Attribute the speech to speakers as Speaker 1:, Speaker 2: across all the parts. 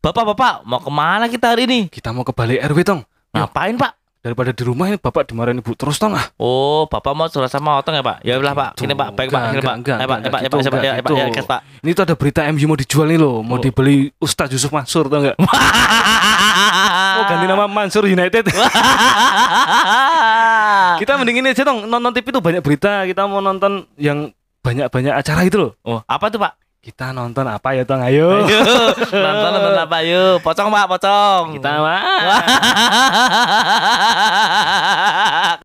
Speaker 1: Bapak-bapak, mau ke mana kita hari ini?
Speaker 2: Kita mau ke balai RW tong.
Speaker 1: Ngapain, Pak?
Speaker 2: Daripada di rumah ini bapak dimarahin ibu terus tong ah.
Speaker 1: Oh, Bapak mau curhat sama Otong ya, Pak? Ya udah, Pak. Sini, Pak. Baik, Pak.
Speaker 2: Enggak,
Speaker 1: Pak.
Speaker 2: enggak,
Speaker 1: Ayo, Pak.
Speaker 2: enggak,
Speaker 1: Ayo, Pak. Pak.
Speaker 2: enggak
Speaker 1: Ya, Pak. Ya. Pak.
Speaker 2: Ini tuh ada berita MU mau dijual nih loh, mau
Speaker 1: Oh.
Speaker 2: dibeli Ustaz Yusuf Mansur tau nggak? Oh ganti nama Mansur United. kita mending ini aja dong nonton TV tuh banyak berita. Kita mau nonton yang banyak-banyak acara itu loh.
Speaker 1: Oh, apa tuh, Pak?
Speaker 2: Kita nonton apa ya tong? Ayo.
Speaker 1: Ayo, nonton nonton apa yuk? Pocong, Pak, pocong.
Speaker 2: Kita mah.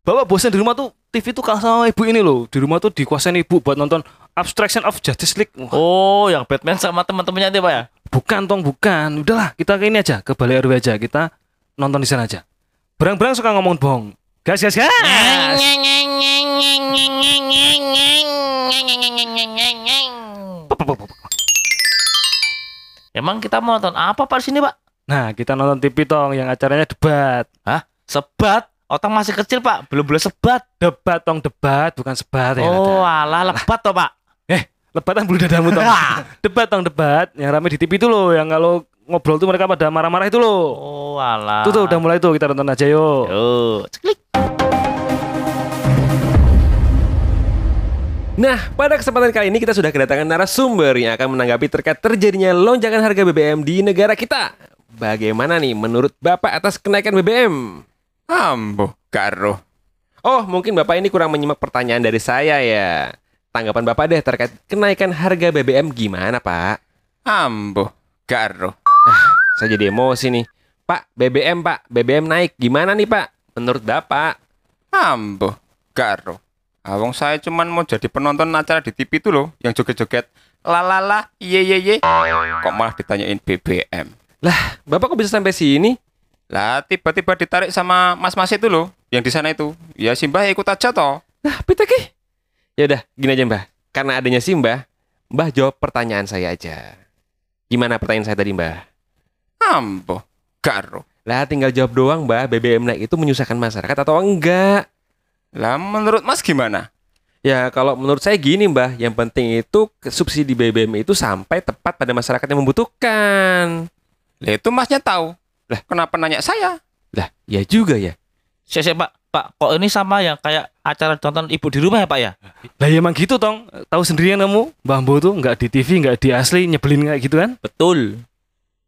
Speaker 2: Bapak bosan di rumah tuh TV tuh kalah sama ibu ini loh. Di rumah tuh dikuasain ibu buat nonton Abstraction of Justice League. Wah,
Speaker 1: Oh, yang Batman sama teman-temannya itu, Pak ya?
Speaker 2: bukan tong, bukan. Udahlah, kita ke ini aja, ke balai RW aja. Kita nonton di sana aja. Berang-berang suka ngomong bohong. Gas, gas, gas.
Speaker 1: Emang kita mau nonton apa Pak di sini, Pak?
Speaker 2: Nah, kita nonton TV tong yang acaranya debat.
Speaker 1: Hah? Sebat? Otang masih kecil, Pak. Belum boleh sebat.
Speaker 2: Debat tong, debat, bukan sebat ya.
Speaker 1: Oh, alah lebat toh, Pak.
Speaker 2: Eh, lebatan bulu dadamu tong. debat tong, debat. Yang rame di TV itu loh, yang kalau ngobrol tuh mereka pada marah-marah itu loh.
Speaker 1: Oh, alah.
Speaker 2: Tuh tuh udah mulai tuh kita nonton aja yuk.
Speaker 1: Yo, ceklik.
Speaker 3: Nah, pada kesempatan kali ini kita sudah kedatangan narasumber yang akan menanggapi terkait terjadinya lonjakan harga BBM di negara kita. Bagaimana nih menurut Bapak atas kenaikan BBM?
Speaker 4: Ambo, karo.
Speaker 3: Oh, mungkin Bapak ini kurang menyimak pertanyaan dari saya ya. Tanggapan Bapak deh terkait kenaikan harga BBM gimana, Pak?
Speaker 4: Ambo, karo.
Speaker 3: Saya jadi emosi nih. Pak, BBM, Pak. BBM naik. Gimana nih, Pak? Menurut Bapak?
Speaker 4: Ambo, karo. Awong saya cuman mau jadi penonton acara di TV itu loh, yang joget-joget. Lalala, iye iye iye. Kok malah ditanyain BBM?
Speaker 3: Lah, Bapak kok bisa sampai sini?
Speaker 4: Lah tiba-tiba ditarik sama mas-mas itu loh, yang di sana itu. Ya Simbah ikut aja toh.
Speaker 3: Lah, piteki. Ya udah, gini aja, Mbah. Karena adanya Simbah, Mbah jawab pertanyaan saya aja. Gimana pertanyaan saya tadi, Mbah?
Speaker 4: Ambo, karo.
Speaker 3: Lah, tinggal jawab doang, Mbah. BBM naik itu menyusahkan masyarakat atau enggak?
Speaker 4: Lah menurut Mas gimana?
Speaker 3: Ya, kalau menurut saya gini, Mbah. Yang penting itu subsidi BBM itu sampai tepat pada masyarakat yang membutuhkan.
Speaker 4: Lah itu Masnya tahu. Lah kenapa nanya saya?
Speaker 3: Lah, ya juga ya.
Speaker 1: Saya, saya, Pak. Pak, kok ini sama yang kayak acara nonton ibu di rumah ya, Pak ya?
Speaker 2: Lah ya emang gitu tong. Tahu sendiri kan kamu, Mbak Ambo tuh nggak di TV, nggak di asli, nyebelin kayak gitu kan?
Speaker 1: Betul.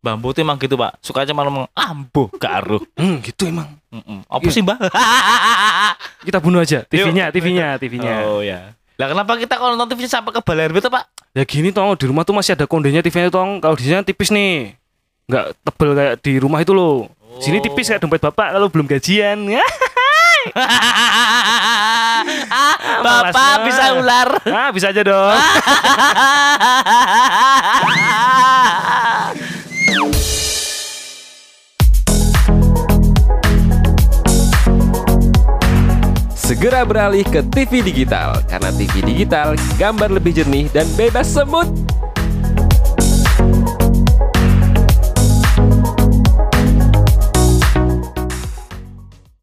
Speaker 1: Bambu tuh emang gitu, Pak. Suka aja malah ngomong, ambo, garuh.
Speaker 2: Hmm, gitu emang.
Speaker 1: Mm-mm. Apa
Speaker 2: Iya.
Speaker 1: sih, Mbak?
Speaker 2: Kita bunuh aja TV-nya. TV-nya, TV-nya.
Speaker 1: Oh, ya. Lah kenapa kita kalau nonton TV sampai ke balai RW tuh, Pak?
Speaker 2: Ya gini tong, di rumah tuh masih ada kondenya TV-nya tong. Kalau di sini kan tipis nih. Nggak tebel kayak di rumah itu loh. Sini tipis kayak dompet bapak kalau belum gajian.
Speaker 1: Ah, Bapak bisa ular.
Speaker 2: Ah, bisa aja dong.
Speaker 3: Segera beralih ke TV digital karena TV digital gambar lebih jernih dan bebas semut.